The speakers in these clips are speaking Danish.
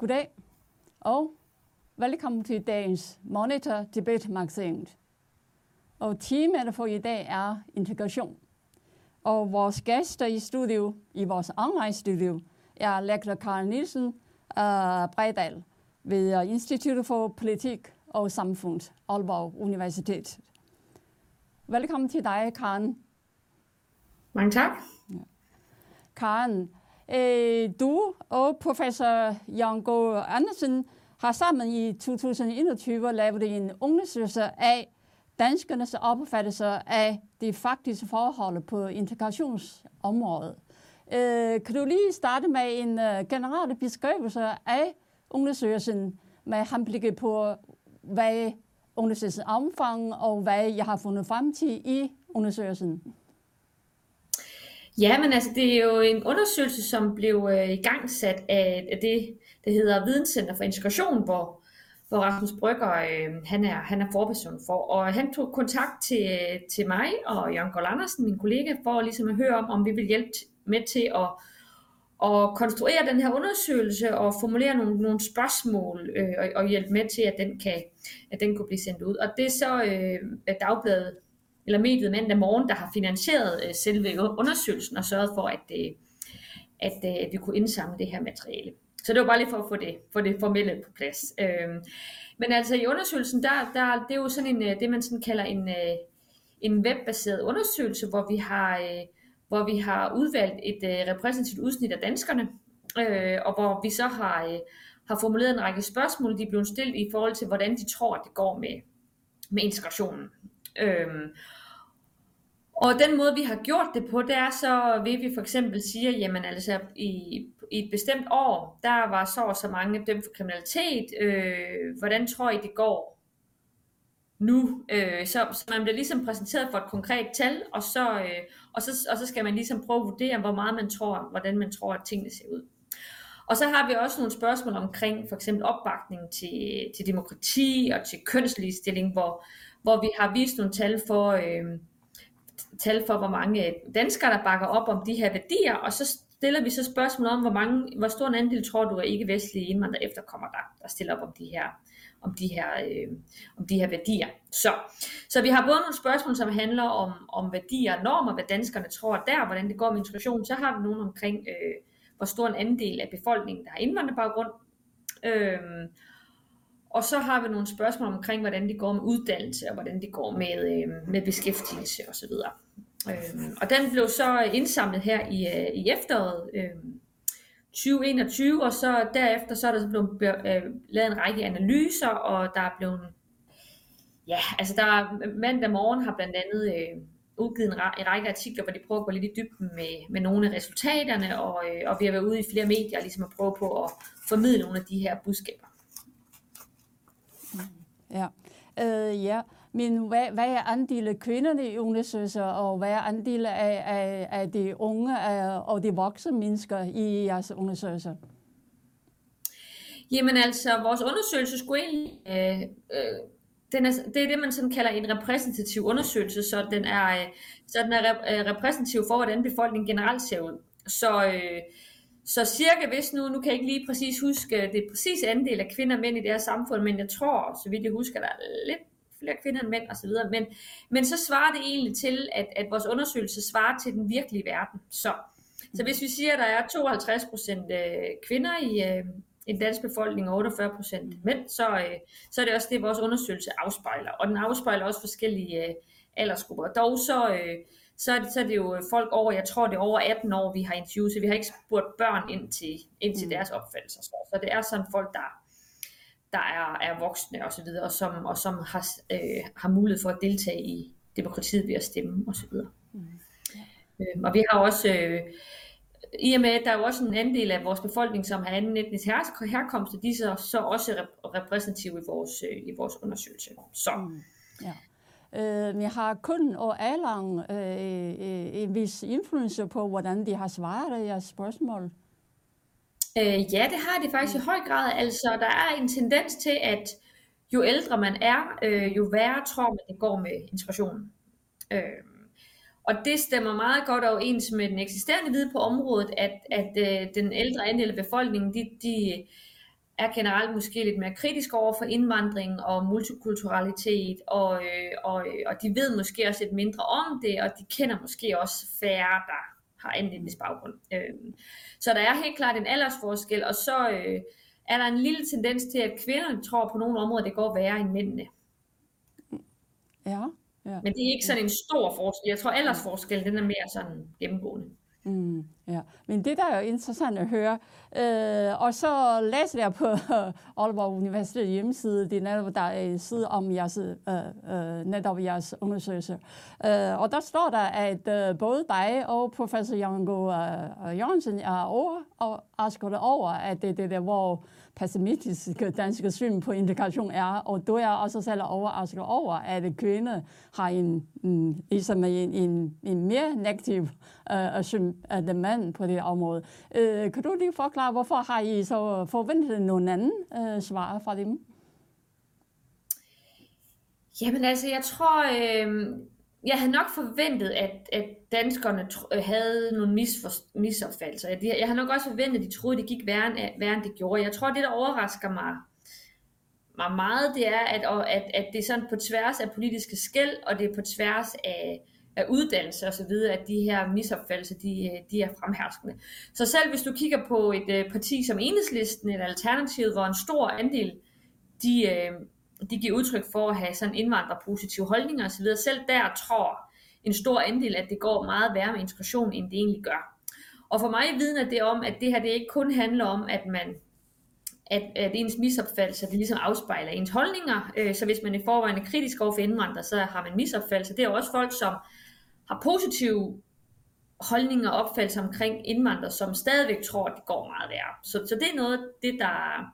Goddag og oh, velkommen til dagens Monitor Debate Magasinet. Og temaet for i dag er integration. Og vores gæster i studio, i vores online studio, er lektor Karen Nielsen uh, Brejdal ved Instituttet for Politik og Samfund, Aalborg Universitet. Velkommen til dig, Karen. Mange tak. Ja. Karen, Øh, du og professor Jan Gå Andersen har sammen i 2021 lavet en undersøgelse af danskernes opfattelse af de faktiske forhold på integrationsområdet. Øh, kan du lige starte med en øh, generel beskrivelse af undersøgelsen med henblik på, hvad undersøgelsens omfang og hvad jeg har fundet frem til i undersøgelsen? Ja, men altså, det er jo en undersøgelse, som blev øh, igangsat af, af det, der hedder Videnscenter for Integration, hvor, hvor Rasmus Brygger, øh, han, er, han er forperson for. Og han tog kontakt til, til mig og Jørgen Gold Andersen, min kollega, for ligesom at høre om, om vi vil hjælpe med til at, at konstruere den her undersøgelse og formulere nogle, nogle spørgsmål øh, og, og hjælpe med til, at den, kan, at den kunne blive sendt ud. Og det er så øh, Dagbladet eller mediet mandag morgen, der har finansieret øh, selve undersøgelsen og sørget for, at, øh, at, øh, at vi kunne indsamle det her materiale. Så det var bare lige for at få det, få det formelle på plads. Øhm, men altså i undersøgelsen, der, der, det er jo sådan en, øh, det man sådan kalder en, øh, en webbaseret undersøgelse, hvor vi har, øh, hvor vi har udvalgt et repræsentativt udsnit af danskerne, øh, og hvor vi så har, har formuleret en række spørgsmål, de er blevet stillet i forhold til, hvordan de tror, at det går med, med integrationen. Øhm, og den måde, vi har gjort det på, det er så, vil vi for eksempel siger, jamen altså i, i et bestemt år, der var så og så mange dømt for kriminalitet. Øh, hvordan tror I, det går nu? Øh, så, så man bliver ligesom præsenteret for et konkret tal, og så, øh, og, så, og så skal man ligesom prøve at vurdere, hvor meget man tror, hvordan man tror, at tingene ser ud. Og så har vi også nogle spørgsmål omkring for eksempel opbakning til, til demokrati og til kønsligestilling, hvor, hvor vi har vist nogle tal for, øh, tal for, hvor mange danskere, der bakker op om de her værdier, og så stiller vi så spørgsmål om, hvor, mange, hvor stor en andel tror du er ikke-vestlige indvandrere efterkommer der, der stiller op om de her, om de her, øh, om de her værdier. Så, så vi har både nogle spørgsmål, som handler om, om værdier og normer, hvad danskerne tror der, hvordan det går med integration. Så har vi nogle omkring, øh, hvor stor en andel af befolkningen, der har indvandrerbaggrund. Øh, og så har vi nogle spørgsmål omkring, hvordan det går med uddannelse, og hvordan det går med, øh, med beskæftigelse osv. Øh, og den blev så indsamlet her i, øh, i efteråret øh, 2021, og så derefter så er der blevet øh, lavet en række analyser, og der er blevet, ja, altså der er, mandag morgen har blandt andet øh, udgivet en, en række artikler, hvor de prøver at gå lidt i dybden med, med nogle af resultaterne, og, øh, og vi har været ude i flere medier ligesom at prøve på at formidle nogle af de her budskaber. Ja, øh, ja. Men hvad, hvad er andelen af kvinderne i undersøgelser, altså, og hvad er andelen af, af, af de unge og de voksne mennesker i jeres undersøgelser? Jamen altså, vores undersøgelse skulle egentlig... Øh, øh, den er, det er det, man sådan kalder en repræsentativ undersøgelse, så den er, øh, så den er rep, øh, repræsentativ for, hvordan befolkningen generelt ser ud. Så, øh, så cirka, hvis nu, nu kan jeg ikke lige præcis huske det præcise andel af kvinder og mænd i det her samfund, men jeg tror, så vidt jeg husker, der er lidt flere kvinder end mænd osv. Men, men så svarer det egentlig til, at, at vores undersøgelse svarer til den virkelige verden. Så, så hvis vi siger, at der er 52 procent øh, kvinder i, en i den danske befolkning og 48 procent mænd, så, øh, så er det også det, vores undersøgelse afspejler. Og den afspejler også forskellige aldersgrupper. Dog så så er, det, så er det jo folk over, jeg tror det er over 18 år, vi har interviewet, så vi har ikke spurgt børn ind til, ind til mm. deres opfattelser. Så, så det er sådan folk, der, der er, er voksne og så videre, og som, og som har, øh, har mulighed for at deltage i demokratiet ved at stemme og så videre. Mm. Øh, og vi har også øh, i og med, at der er jo også en andel af vores befolkning, som har anden etnisk herkomst, og de er så, så også repræsentative i vores, øh, i vores undersøgelse. Så. Mm, ja. Øh, vi har kun og alderen øh, øh, en vis indflydelse på, hvordan de har svaret jeres spørgsmål. Øh, ja, det har de faktisk i høj grad. Altså, der er en tendens til, at jo ældre man er, øh, jo værre tror man, det går med integrationen. Øh, og det stemmer meget godt overens med den eksisterende viden på området, at, at øh, den ældre andel af befolkningen, de, de er generelt måske lidt mere kritisk over for indvandring og multikulturalitet, og, øh, og, og de ved måske også lidt mindre om det, og de kender måske også færre, der har anden etnisk baggrund. Øh, så der er helt klart en aldersforskel, og så øh, er der en lille tendens til, at kvinderne tror på nogle områder, det går værre end mændene. Ja. Ja. Men det er ikke sådan en stor forskel. Jeg tror, aldersforskellen den er mere sådan gennemgående. Mm, ja, men det der er jo interessant at høre. Øh, og så læste jeg på Aalborg Universitet hjemmeside, det er netop, der er side om jeres, øh, øh, netop jeres undersøgelse. Øh, og der står der, at øh, både dig og professor Jango øh, Jørgensen er overrasket over, at det er det der, hvor pessimistiske danske syn på integration er, og du er også selv overrasket over, at kvinder har en, en, ligesom en, en, en mere negativ uh, syn af mand på det område. Uh, kan du lige forklare, hvorfor har I så forventet nogen anden uh, svar fra dem? Jamen altså, jeg tror, øh, jeg havde nok forventet, at, at danskerne øh, havde nogle misfor- misopfattelser. Jeg, jeg havde nok også forventet, at de troede, at det gik værre end, øh, værre end det gjorde. Jeg tror, det, der overrasker mig, mig meget, det er, at, at, at det er sådan på tværs af politiske skæld, og det er på tværs af, af uddannelse og så videre, at de her misopfattelser, de, øh, de er fremherskende. Så selv hvis du kigger på et uh, parti som Enhedslisten, et alternativ, hvor en stor andel, de, uh, de giver udtryk for at have sådan indvandrerpositive holdninger osv. Selv der tror en stor andel, at det går meget værre med integration, end det egentlig gør. Og for mig vidner det om, at det her det ikke kun handler om, at man at, at ens misopfattelse, det ligesom afspejler ens holdninger. Øh, så hvis man i forvejen er kritisk over for indvandrere, så har man misopfattelse. Det er jo også folk, som har positive holdninger og opfattelser omkring indvandrere, som stadigvæk tror, at det går meget værre. Så, så det er noget det, der,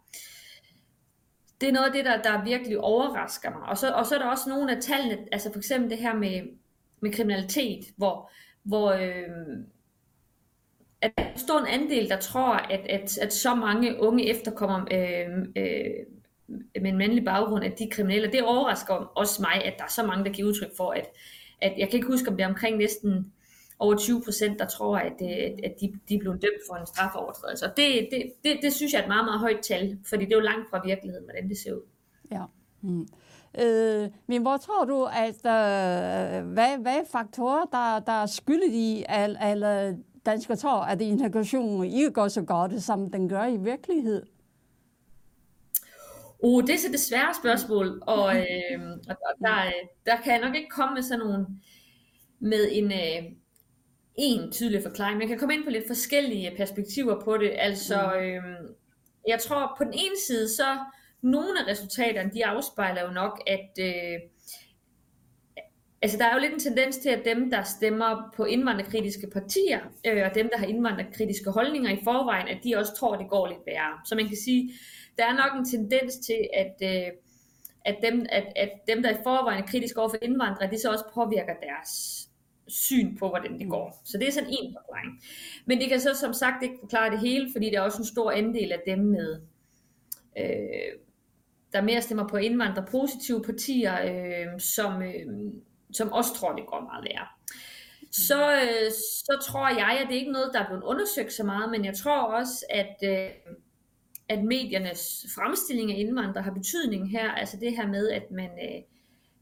det er noget af det, der, der virkelig overrasker mig. Og så, og så er der også nogle af tallene, altså for eksempel det her med, med kriminalitet, hvor, hvor øh, at der er stor en andel, der tror, at, at, at så mange unge efterkommer øh, øh, med en mandlig baggrund, at de er kriminelle. Det overrasker også mig, at der er så mange, der giver udtryk for, at, at jeg kan ikke huske, om det er omkring næsten over 20 procent, der tror, at, øh, at de, de blevet dømt for en strafovertrædelse. Og det, det, det, det synes jeg er et meget, meget højt tal, fordi det er jo langt fra virkeligheden, hvordan det ser ud. Ja. Mm. Øh, men hvor tror du, at øh, hvad, hvad er faktorer, der, der er skyldet i, at alle danskere tror, at integrationen ikke går så godt, som den gør i virkeligheden? Oh, det er så det svære spørgsmål, og, øh, og der, der kan jeg nok ikke komme med sådan nogle med en, øh, en tydelig forklaring. Man kan komme ind på lidt forskellige perspektiver på det. Altså, mm. øhm, jeg tror på den ene side, så nogle af resultaterne, de afspejler jo nok, at øh, altså, der er jo lidt en tendens til, at dem, der stemmer på indvandrerkritiske partier, øh, og dem, der har indvandrerkritiske holdninger i forvejen, at de også tror, at det går lidt værre. Så man kan sige, der er nok en tendens til, at, øh, at, dem, at, at dem, der i forvejen er kritiske over for indvandrere, det så også påvirker deres syn på, hvordan det går. Så det er sådan en forklaring. Men det kan så som sagt ikke forklare det hele, fordi der er også en stor andel af dem med, øh, der mere stemmer på indvandrere positive partier, øh, som, øh, som også tror, det går meget værre. Så, øh, så tror jeg, at det ikke er noget, der er blevet undersøgt så meget, men jeg tror også, at, øh, at mediernes fremstilling af indvandrere har betydning her. Altså det her med, at man... Øh,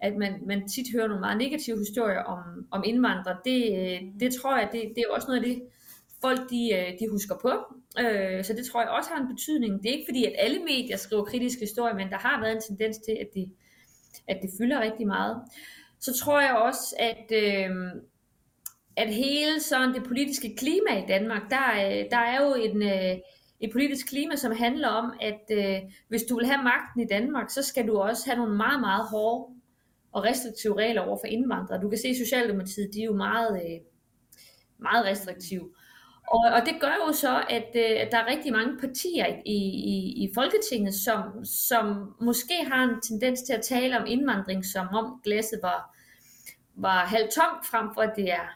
at man, man tit hører nogle meget negative historier om, om indvandrere, det, øh, det tror jeg, det, det er også noget af det, folk de, øh, de husker på. Øh, så det tror jeg også har en betydning. Det er ikke fordi, at alle medier skriver kritiske historier, men der har været en tendens til, at det, at det fylder rigtig meget. Så tror jeg også, at, øh, at hele sådan det politiske klima i Danmark, der, øh, der er jo en, et politisk klima, som handler om, at øh, hvis du vil have magten i Danmark, så skal du også have nogle meget, meget hårde og restriktive regler over for indvandrere. Du kan se, at Socialdemokratiet de er jo meget, øh, meget restriktive. Og, og det gør jo så, at, øh, at der er rigtig mange partier i, i, i Folketinget, som, som måske har en tendens til at tale om indvandring, som om glasset var, var halvt tomt, frem for at det er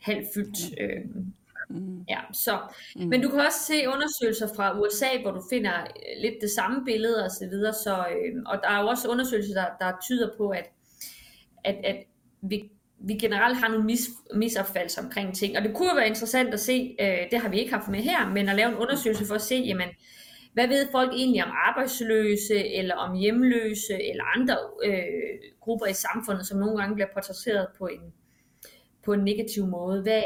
halvt fyldt. Øh, Mm. Ja, så. Mm. Men du kan også se undersøgelser fra USA, hvor du finder lidt det samme billede og så videre. Så, øh, og der er jo også undersøgelser, der, der tyder på, at, at, at vi, vi generelt har nogle mis, misopfattelser omkring ting. Og det kunne jo være interessant at se, øh, det har vi ikke haft med her, men at lave en undersøgelse for at se, jamen, hvad ved folk egentlig om arbejdsløse, eller om hjemløse, eller andre øh, grupper i samfundet, som nogle gange bliver portrætteret på en, på en negativ måde. Hvad,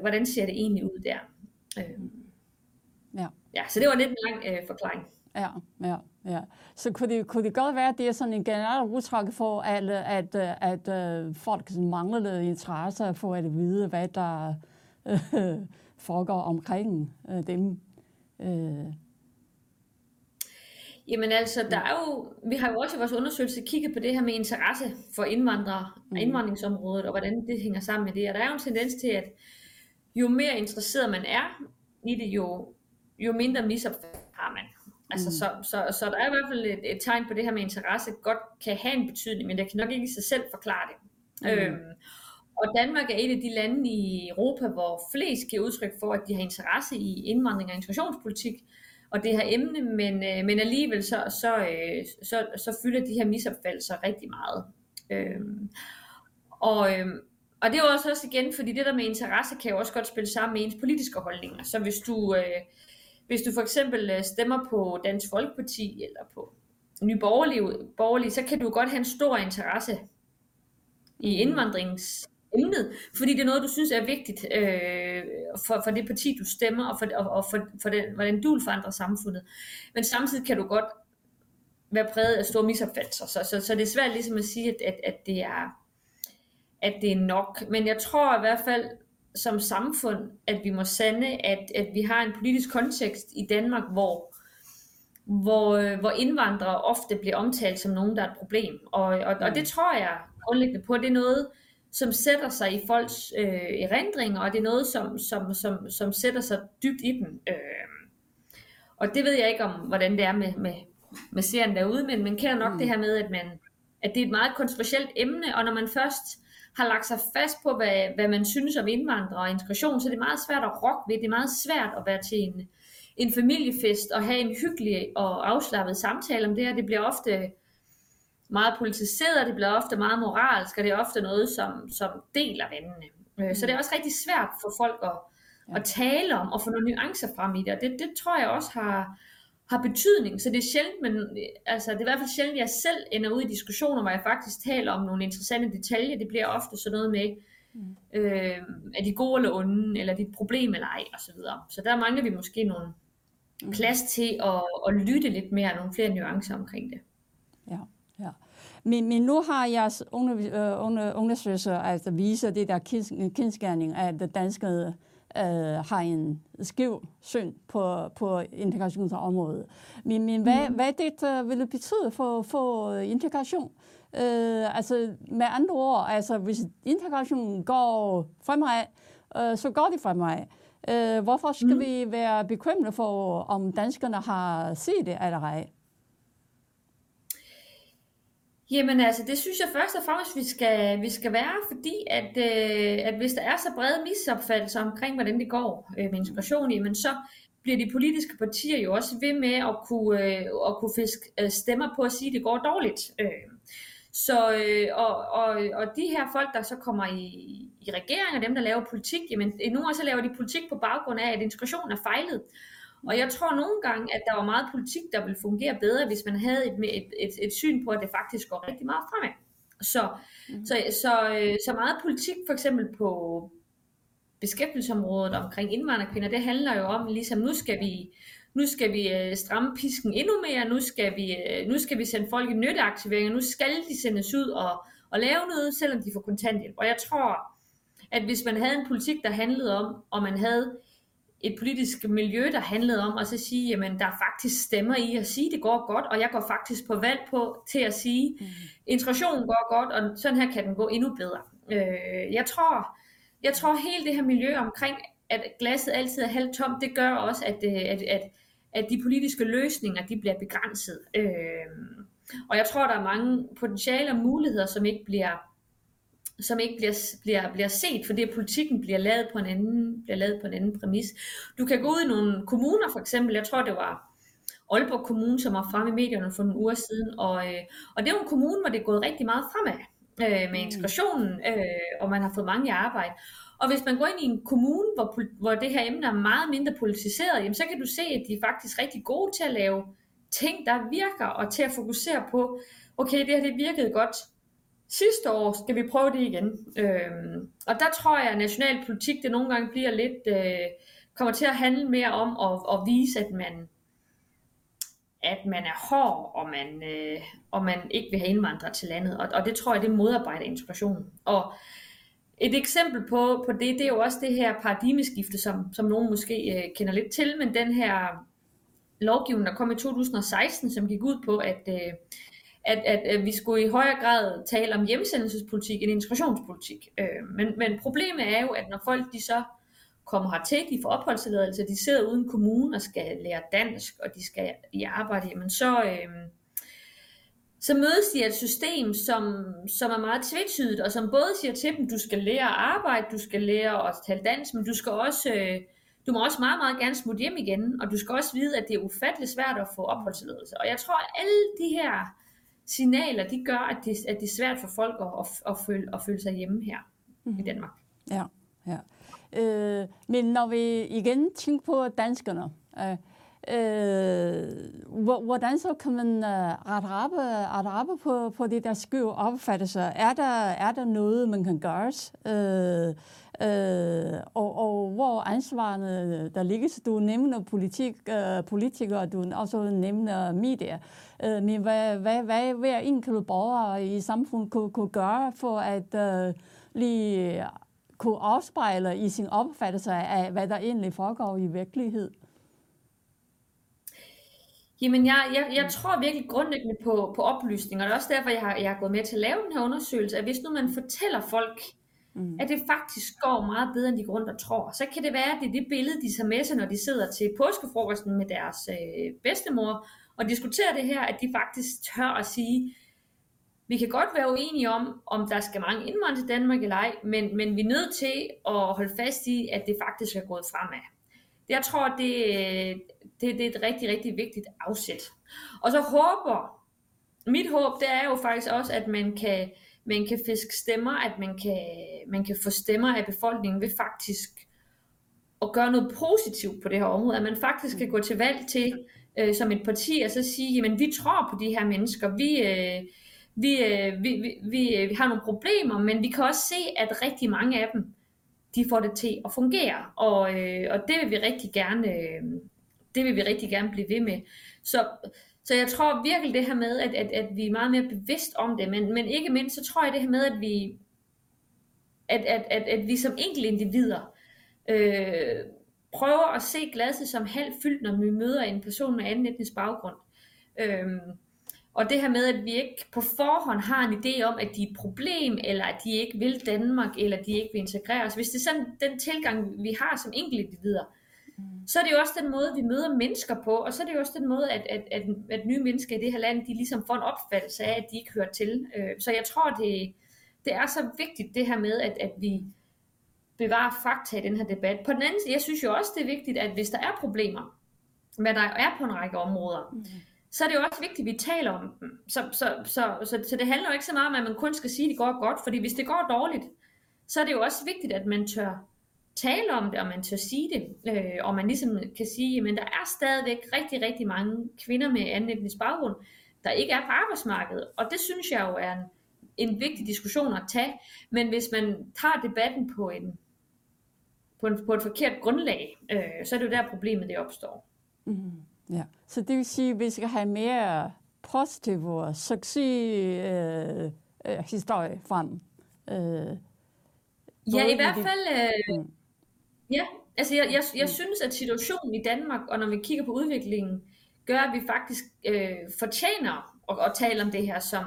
hvordan ser det egentlig ud der? Øh, ja. ja, så det var lidt en lang øh, forklaring. Ja, ja, ja. Så kunne det, kunne det godt være, at det er sådan en generel udtryk for, at, at, at, at øh, folk manglede interesse for at vide, hvad der øh, foregår omkring øh, dem. Øh. Jamen altså, der er jo, vi har jo også i vores undersøgelse kigget på det her med interesse for indvandrere, mm. indvandringsområdet, og hvordan det hænger sammen med det. Og der er jo en tendens til, at jo mere interesseret man er i det, jo, jo mindre misopfattelse har man. Altså, mm. så, så, så der er i hvert fald et, et tegn på det her med interesse, godt kan have en betydning, men det kan nok ikke i sig selv forklare det. Mm. Øhm, og Danmark er et af de lande i Europa, hvor flest giver udtryk for, at de har interesse i indvandring og integrationspolitik, og det her emne, men, øh, men alligevel så, så, øh, så, så fylder de her misopfattelser rigtig meget. Øhm, og, øh, og det er jo også, også igen, fordi det der med interesse kan jo også godt spille sammen med ens politiske holdninger. Så hvis du, øh, hvis du for eksempel øh, stemmer på Dansk Folkeparti eller på Nye Borgerlige, Borgerlige, så kan du godt have en stor interesse i mm. indvandringsemnet, fordi det er noget, du synes er vigtigt øh, for, for det parti, du stemmer, og for, og, og for, for den, hvordan du vil forandre samfundet. Men samtidig kan du godt være præget af store misopfattelser, så, så, så det er svært ligesom at sige, at, at, at det er at det er nok. Men jeg tror i hvert fald som samfund, at vi må sande, at, at vi har en politisk kontekst i Danmark, hvor, hvor, hvor indvandrere ofte bliver omtalt som nogen, der er et problem. Og, og, og det tror jeg grundlæggende på, det er noget, som sætter sig i folks øh, erindringer, og det er noget, som, som, som, som sætter sig dybt i dem. Øh, og det ved jeg ikke om, hvordan det er med, med, med serien derude, men man kender nok mm. det her med, at, man, at det er et meget kontroversielt emne, og når man først har lagt sig fast på, hvad, hvad man synes om indvandrere og integration, så det er meget svært at rokke ved. Det er meget svært at være til en, en familiefest og have en hyggelig og afslappet samtale om det her. Det bliver ofte meget politiseret, det bliver ofte meget moralsk, og det er ofte noget, som, som deler vandene. Mm. Så det er også rigtig svært for folk at, ja. at tale om og få nogle nuancer frem i det, og det, det tror jeg også har, har betydning, så det er sjældent, men altså, det er i hvert fald sjældent, jeg selv ender ud i diskussioner, hvor jeg faktisk taler om nogle interessante detaljer. Det bliver ofte sådan noget med, mm. øh, er de gode eller onde, eller er det et problem eller ej, og så videre. Så der mangler vi måske nogle mm. plads til at, at lytte lidt mere, nogle flere nuancer omkring det. Ja, ja. Men, men nu har jeres undersøgelser altså viser det der kendskærning af det danske øh, har en skæv syn på, på integrationsområdet. Men, men hvad, mm. hvad det vil det betyde for, for integration? Øh, altså med andre ord, altså hvis integrationen går fremad, øh, så går det fremad. Øh, hvorfor skal mm. vi være bekymrede for, om danskerne har set det eller ej? Jamen altså, det synes jeg først og fremmest, vi skal, vi skal være, fordi at, øh, at hvis der er så brede misopfattelser omkring, hvordan det går øh, med integration, jamen så bliver de politiske partier jo også ved med at kunne, øh, at kunne fiske øh, stemmer på at sige, at det går dårligt. Øh. Så, øh, og, og, og de her folk, der så kommer i, i regering, og dem, der laver politik, jamen nu også så laver de politik på baggrund af, at integrationen er fejlet. Og jeg tror nogle gange, at der var meget politik, der ville fungere bedre, hvis man havde et, et, et, et syn på, at det faktisk går rigtig meget fremad. Så, mm. så, så, øh, så meget politik for eksempel på beskæftigelsesområdet omkring indvandrerkvinder, det handler jo om, ligesom nu skal vi, nu skal vi øh, stramme pisken endnu mere, nu skal vi, øh, nu skal vi sende folk i nytteaktiveringer, nu skal de sendes ud og, og lave noget, selvom de får kontanthjælp. Og jeg tror, at hvis man havde en politik, der handlede om, og man havde et politisk miljø, der handlede om at så sige, jamen der er faktisk stemmer i at sige, det går godt, og jeg går faktisk på valg på til at sige, mm. integrationen går godt, og sådan her kan den gå endnu bedre. Øh, jeg tror, jeg tror hele det her miljø omkring, at glasset altid er halvt tomt, det gør også, at, øh, at, at, at de politiske løsninger, de bliver begrænset. Øh, og jeg tror, der er mange potentiale og muligheder, som ikke bliver som ikke bliver, bliver, bliver set, fordi politikken bliver lavet på en anden, bliver lavet på en anden præmis. Du kan gå ud i nogle kommuner, for eksempel, jeg tror det var Aalborg Kommune, som var fremme i medierne for nogle uger siden, og, øh, og det er jo en kommune, hvor det er gået rigtig meget fremad øh, med mm. integrationen, øh, og man har fået mange i arbejde. Og hvis man går ind i en kommune, hvor, hvor det her emne er meget mindre politiseret, jamen, så kan du se, at de er faktisk rigtig gode til at lave ting, der virker, og til at fokusere på, okay, det her det virkede godt sidste år, skal vi prøve det igen. Øhm, og der tror jeg, at national politik, det nogle gange bliver lidt, øh, kommer til at handle mere om at, at vise, at man, at man er hård, og man, øh, og man ikke vil have indvandrere til landet. Og, og det tror jeg, det modarbejder integration. Og et eksempel på, på det, det er jo også det her paradigmeskifte, som, som nogen måske øh, kender lidt til, men den her lovgivning, der kom i 2016, som gik ud på, at, øh, at, at, at vi skulle i højere grad tale om hjemsendelsespolitik end integrationspolitik. Øh, men, men problemet er jo, at når folk de så kommer hertil, de får opholdstilladelse, de sidder uden kommune og skal lære dansk, og de skal i arbejde, jamen så, øh, så mødes de af et system, som, som er meget tvetydigt, og som både siger til dem, du skal lære at arbejde, du skal lære at tale dansk, men du skal også, øh, du må også meget, meget gerne smutte hjem igen, og du skal også vide, at det er ufattelig svært at få opholdstilladelse. Og jeg tror, at alle de her signaler, de gør, at det, at det er svært for folk at, at, at, føle, at føle sig hjemme her mm. i mhm. Danmark. Ja, ja. Øh, men når vi igen tænker på danskerne, øh, Øh, hvordan så kan man uh, rette op, rette op på, på det der skøve opfattelser? Er der, er der noget, man kan gøre? Øh, øh, og, og hvor ansvarene der ligger? Så du nævner politik, øh, politikere, og du også nævner medier. Øh, men hvad, hvad, hvad hver enkelt borger i samfundet kunne, kunne gøre for at øh, lige kunne afspejle i sin opfattelse af, hvad der egentlig foregår i virkelighed? Jamen, jeg, jeg, jeg tror virkelig grundlæggende på, på oplysning, og det er også derfor, jeg har, jeg har gået med til at lave den her undersøgelse, at hvis nu man fortæller folk, mm. at det faktisk går meget bedre, end de grund og tror, så kan det være, at det er det billede, de tager med sig, når de sidder til påskefrokosten med deres øh, bedstemor, og diskuterer det her, at de faktisk tør at sige, vi kan godt være uenige om, om der skal mange indvandrere til Danmark eller ej, men, men vi er nødt til at holde fast i, at det faktisk er gået fremad. Jeg tror, det, øh, det, det er et rigtig, rigtig vigtigt afsæt. Og så håber, mit håb, det er jo faktisk også, at man kan, man kan fiske stemmer, at man kan, man kan få stemmer af befolkningen ved faktisk at gøre noget positivt på det her område, at man faktisk kan gå til valg til øh, som et parti og så sige, jamen vi tror på de her mennesker, vi, øh, vi, øh, vi, vi, vi, øh, vi har nogle problemer, men vi kan også se, at rigtig mange af dem, de får det til at fungere, og, øh, og det vil vi rigtig gerne, øh, det vil vi rigtig gerne blive ved med. Så, så jeg tror virkelig det her med, at, at, at vi er meget mere bevidst om det, men, men ikke mindst, så tror jeg det her med, at vi, at, at, at, at vi som enkelte individer øh, prøver at se glasset som halvt fyldt, når vi møder en person med anden etnisk baggrund. Øh, og det her med, at vi ikke på forhånd har en idé om, at de er et problem, eller at de ikke vil Danmark, eller at de ikke vil integreres. Hvis det er sådan den tilgang, vi har som enkelte individer, mm. så er det jo også den måde, vi møder mennesker på, og så er det jo også den måde, at, at, at, at nye mennesker i det her land, de ligesom får en opfattelse af, at de ikke hører til. Øh, så jeg tror, det, det er så vigtigt det her med, at, at vi bevarer fakta i den her debat. På den anden side, jeg synes jo også, det er vigtigt, at hvis der er problemer, hvad der er på en række områder, mm så er det jo også vigtigt, at vi taler om dem. Så, så, så, så, så det handler jo ikke så meget om, at man kun skal sige, at det går godt, fordi hvis det går dårligt, så er det jo også vigtigt, at man tør tale om det, og man tør sige det, øh, og man ligesom kan sige, at der er stadigvæk rigtig, rigtig mange kvinder med anden etnisk baggrund, der ikke er på arbejdsmarkedet, og det synes jeg jo er en, en vigtig diskussion at tage, men hvis man tager debatten på en på, en, på et forkert grundlag, øh, så er det jo der problemet det opstår. Mm. Ja, så det vil sige, at vi skal have mere positive succeshistorie øh, øh, historie frem. Øh, ja, i hvert fald, øh, mm. Ja, altså jeg, jeg, jeg synes, at situationen i Danmark, og når vi kigger på udviklingen, gør, at vi faktisk øh, fortjener at, at tale om det her som,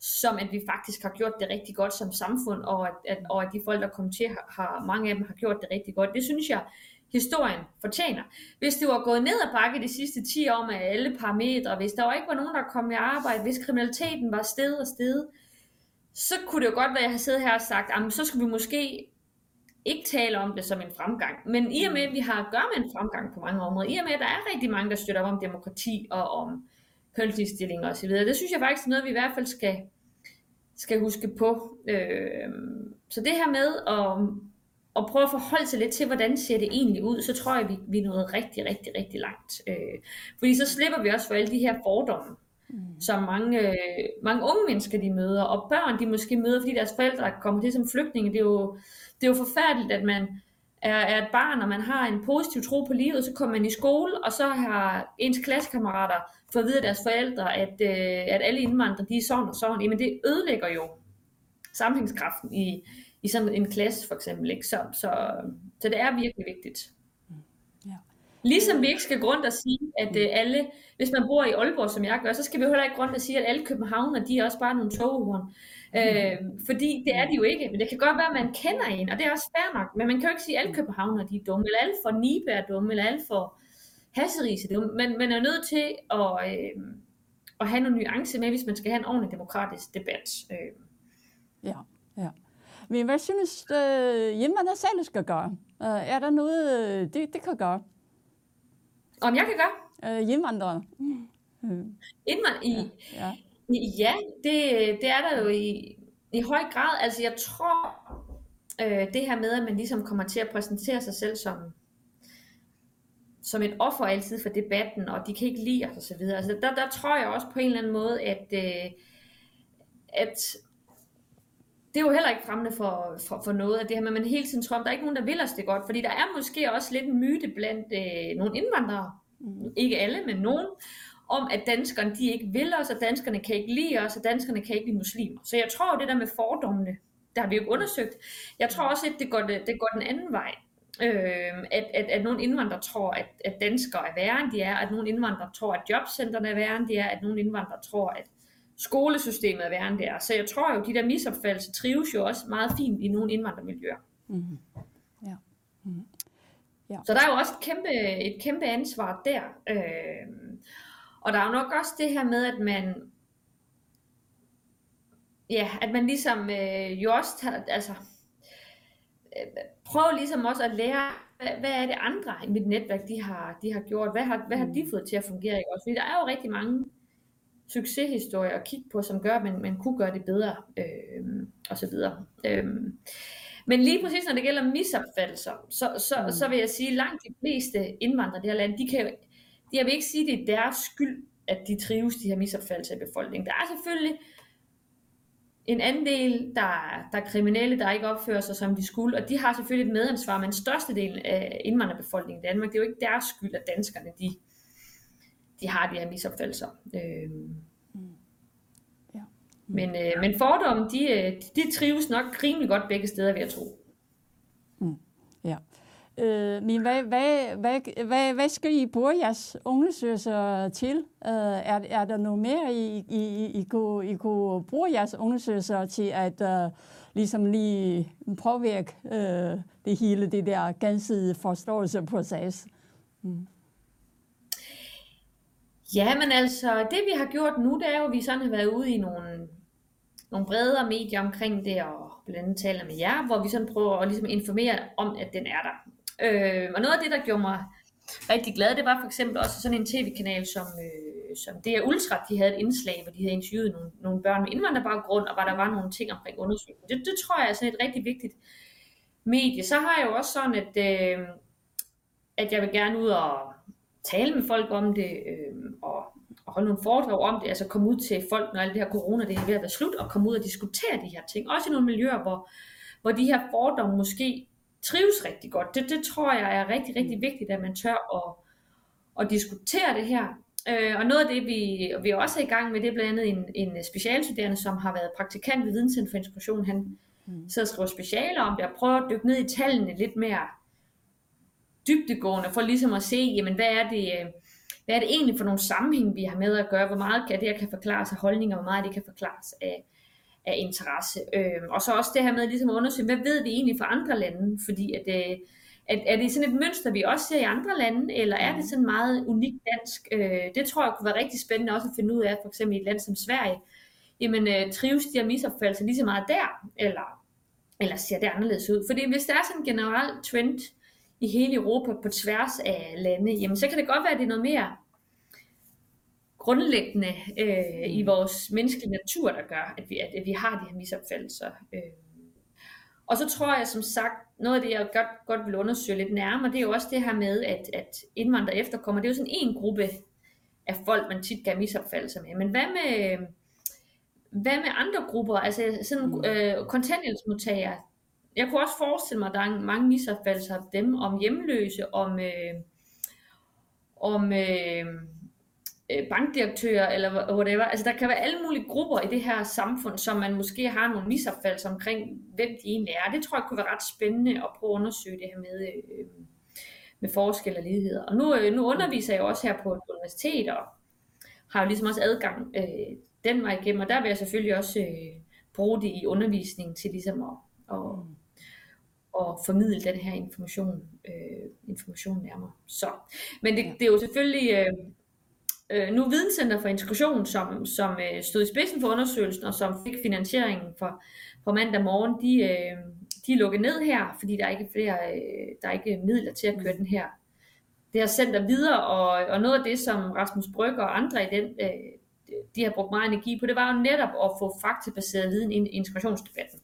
som at vi faktisk har gjort det rigtig godt som samfund, og at, at, og at de folk, der kom til, har, har, mange af dem har gjort det rigtig godt. Det synes jeg, historien fortjener. Hvis det var gået ned ad bakke de sidste 10 år med alle parametre, hvis der var ikke var nogen, der kom i arbejde, hvis kriminaliteten var sted og sted, så kunne det jo godt være, at jeg har siddet her og sagt, at så skulle vi måske ikke tale om det som en fremgang. Men i og med, at vi har at gøre med en fremgang på mange områder, i og med, at der er rigtig mange, der støtter op om demokrati og om kønsligstilling og så videre, det synes jeg faktisk er noget, vi i hvert fald skal, skal huske på. Øh, så det her med at, at prøve at forholde sig lidt til, hvordan ser det egentlig ud, så tror jeg, vi, vi er nået rigtig, rigtig, rigtig langt. Øh, fordi så slipper vi også for alle de her fordomme, mm. som mange, øh, mange unge mennesker de møder, og børn de måske møder, fordi deres forældre kommer til som flygtninge. Det er jo, det er jo forfærdeligt, at man er, er et barn, og man har en positiv tro på livet, så kommer man i skole, og så har ens klassekammerater fået at vide af deres forældre, at, øh, at alle indvandrere, de er sådan og sådan. Jamen det ødelægger jo sammenhængskraften i, i sådan en klasse for eksempel. Ikke? Så, så, så det er virkelig vigtigt. Ligesom vi ikke skal grund at sige, at øh, alle, hvis man bor i Aalborg, som jeg gør, så skal vi heller ikke grund at sige, at alle københavner, de er også bare nogle toghorn. Øh, fordi det er de jo ikke, men det kan godt være, at man kender en, og det er også fair nok, men man kan jo ikke sige, at alle københavner de er dumme, eller alle for Nibe er dumme, eller alle for Hasseris er dumme, men man er nødt til at, øh, at have nogle nuancer med, hvis man skal have en ordentlig demokratisk debat. Øh. Ja, ja. Men hvad synes øh, hjemmerne selv skal gøre? Uh, er der noget, øh, det, det kan gøre? Om jeg kan gøre? Uh, hjemvandrere. Mm. Indvand i, ja, ja. ja det, det er der jo i, i høj grad. Altså jeg tror, øh, det her med, at man ligesom kommer til at præsentere sig selv som, som et offer altid for debatten, og de kan ikke lide os osv. Altså der, der tror jeg også på en eller anden måde, at, øh, at det er jo heller ikke fremmende for, for, for noget af det her, men man hele tiden tror, at der er ikke nogen, der vil os det godt, fordi der er måske også lidt en myte blandt øh, nogle indvandrere, mm. ikke alle, men nogen, om at danskerne de ikke vil os, og danskerne kan ikke lide os, og danskerne kan ikke lide muslimer. Så jeg tror, det der med fordommene, der har vi jo undersøgt, jeg tror også, at det går, det går den anden vej. Øh, at, at, at nogle indvandrere tror, at, at danskere er værre end de er, at nogle indvandrere tror, at jobcentrene er værre end de er, at nogle indvandrere tror, at skolesystemet er værre end det er. Så jeg tror jo, de der misopfattelser trives jo også meget fint i nogle indvandrermiljøer. Mm-hmm. Ja. Mm-hmm. Ja. Så der er jo også et kæmpe, et kæmpe ansvar der. Øh, og der er jo nok også det her med, at man ja, at man ligesom øh, jo også tager, altså, øh, prøver ligesom også at lære, hvad, hvad er det andre i mit netværk, de har, de har gjort, hvad har, hvad har de mm. fået til at fungere, ikke? også? Fordi der er jo rigtig mange succeshistorie at kigge på, som gør, at man, man kunne gøre det bedre, øh, og så videre. Øh, men lige præcis når det gælder misopfattelser, så, så, mm. så vil jeg sige, at langt de fleste indvandrere i det her land, de kan jeg vil ikke sige, at det er deres skyld, at de trives, de her misopfattelser i befolkningen. Der er selvfølgelig en anden del, der, der er kriminelle, der ikke opfører sig, som de skulle, og de har selvfølgelig et medansvar, men størstedelen af indvandrerbefolkningen i Danmark, det er jo ikke deres skyld, at danskerne, de, de har de her misopfattelser. Øh, ja. Men, øh, men fordomme, de, øh, de trives nok rimelig godt begge steder, vil jeg tro. Mm. Ja. Øh, men hvad, hvad, hvad, hvad, hvad skal I bruge jeres undersøgelser til? Øh, er, er der noget mere, I, I, I, kunne, I kunne bruge jeres undersøgelser til at uh, ligesom lige påvirke uh, det hele, det der gensidige forståelsesproces? Mm. Ja, men altså, det vi har gjort nu, det er jo, at vi sådan har været ude i nogle, nogle bredere medier omkring det, og blandt andet taler med jer, hvor vi sådan prøver at ligesom informere om, at den er der. Øh, og noget af det, der gjorde mig rigtig glad, det var for eksempel også sådan en tv-kanal, som, øh, som det er Ultra, de havde et indslag, hvor de havde interviewet nogle, nogle børn med indvandrerbaggrund, og hvor der var nogle ting omkring undersøgelsen. Det, det tror jeg er sådan et rigtig vigtigt medie. Så har jeg jo også sådan, at, øh, at jeg vil gerne ud og tale med folk om det, øh, og, og holde nogle foredrag om det, altså komme ud til folk, når alt det her corona det er ved at være slut, og komme ud og diskutere de her ting. Også i nogle miljøer, hvor, hvor de her fordomme måske trives rigtig godt. Det, det tror jeg er rigtig, rigtig vigtigt, at man tør at, at diskutere det her. Øh, og noget af det, vi, vi også er i gang med, det er blandt andet en, en specialstuderende, som har været praktikant ved Videnscenter for Integration. Han mm. sidder og skriver specialer om det, og prøver at dykke ned i tallene lidt mere dybdegående, for ligesom at se, jamen hvad er det, øh, hvad er det egentlig for nogle sammenhæng, vi har med at gøre, hvor meget kan det her kan forklares af holdninger, hvor meget det kan forklares af, af interesse. Øh, og så også det her med ligesom at undersøge, hvad ved vi egentlig fra andre lande, fordi at, øh, at, er det sådan et mønster, vi også ser i andre lande, eller er det sådan meget unikt dansk? Øh, det tror jeg kunne være rigtig spændende også at finde ud af, for eksempel i et land som Sverige. Jamen, øh, trives de her misopfattelser lige så meget der, eller, eller ser det anderledes ud? Fordi hvis der er sådan en generel trend i hele Europa på tværs af lande, jamen så kan det godt være, at det er noget mere grundlæggende øh, i mm. vores menneskelige natur, der gør, at vi, at, at vi har de her misopfattelser. Øh. Og så tror jeg som sagt, noget af det, jeg godt, godt vil undersøge lidt nærmere, det er jo også det her med, at, at indvandrere efterkommer, det er jo sådan en gruppe af folk, man tit kan misopfattelser med. Men hvad med, hvad med andre grupper? Altså sådan mm. øh, kontanthjælpsmodtagere. Jeg kunne også forestille mig, at der er mange misopfattelser af dem, om hjemløse, om, øh, om øh, øh bankdirektører eller whatever. Altså der kan være alle mulige grupper i det her samfund, som man måske har nogle misopfattelser omkring, hvem de egentlig er. Det tror jeg kunne være ret spændende at prøve at undersøge det her med, øh, med forskel og ligheder. Og nu, øh, nu underviser jeg også her på et universitet, og har jo ligesom også adgang øh, den vej igennem, og der vil jeg selvfølgelig også øh, bruge det i undervisningen til ligesom at, at, at formidle den her information, øh, information nærmere. Så, men det, det er jo selvfølgelig... Øh, øh, nu Videnscenter for Integration, som, som øh, stod i spidsen for undersøgelsen, og som fik finansieringen for, for mandag morgen, de, øh, de er lukket ned her, fordi der er ikke flere, øh, der er ikke midler til at køre den her, det her center videre, og, og noget af det, som Rasmus Brygger og andre i den, øh, de har brugt meget energi på, det var jo netop at få faktabaseret viden ind i integrationsdebatten.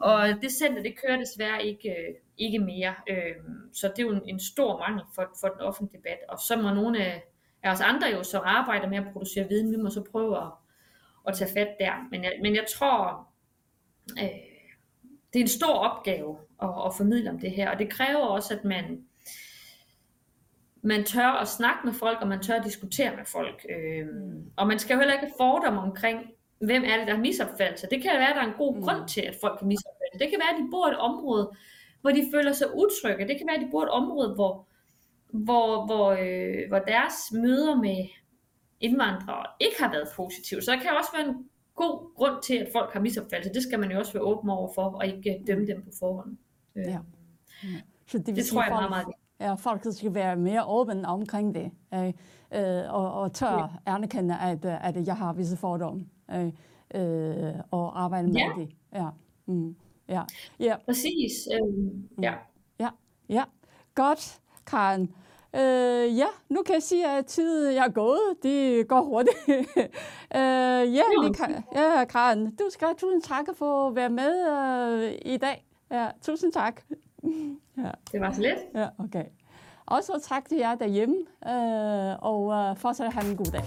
Og det center, det kører desværre ikke, øh, ikke mere. Øh, så det er jo en, stor mangel for, for den offentlige debat. Og så må nogle af os andre jo, som arbejder med at producere viden, vi må så prøve at, at tage fat der. Men jeg, men jeg tror, øh, det er en stor opgave at, at formidle om det her, og det kræver også, at man, man tør at snakke med folk, og man tør at diskutere med folk. Øh, og man skal jo heller ikke fordomme omkring, hvem er det, der har misopfattelse. Det kan være, at der er en god mm. grund til, at folk har misopfattelse. Det kan være, at de bor i et område, hvor de føler sig utrygge. Det kan være, at de bor i et område, hvor, hvor, hvor, øh, hvor deres møder med indvandrere ikke har været positive. Så der kan også være en god grund til, at folk har misopfattelse. Det skal man jo også være åben over for, og ikke dømme dem på forhånd. Øh, ja. ja. Så det, det tror jeg folk, meget, meget Ja, folk skal være mere åbne omkring det, øh, øh, og, og tør ja. anerkende, at, at jeg har visse fordomme, øh, øh, og arbejde med ja. det. Ja. Mm. Ja. ja. Præcis. Øh, ja. ja. Ja, godt. Karen. Øh, ja, nu kan jeg sige, at tiden er gået. Det går hurtigt. øh, ja, kan, ja, Karen, du skal have tusind tak for at være med øh, i dag. Ja, tusind tak. ja. Det var så lidt. Ja, okay. Også tak til jer derhjemme, øh, og øh, fortsat have en god dag.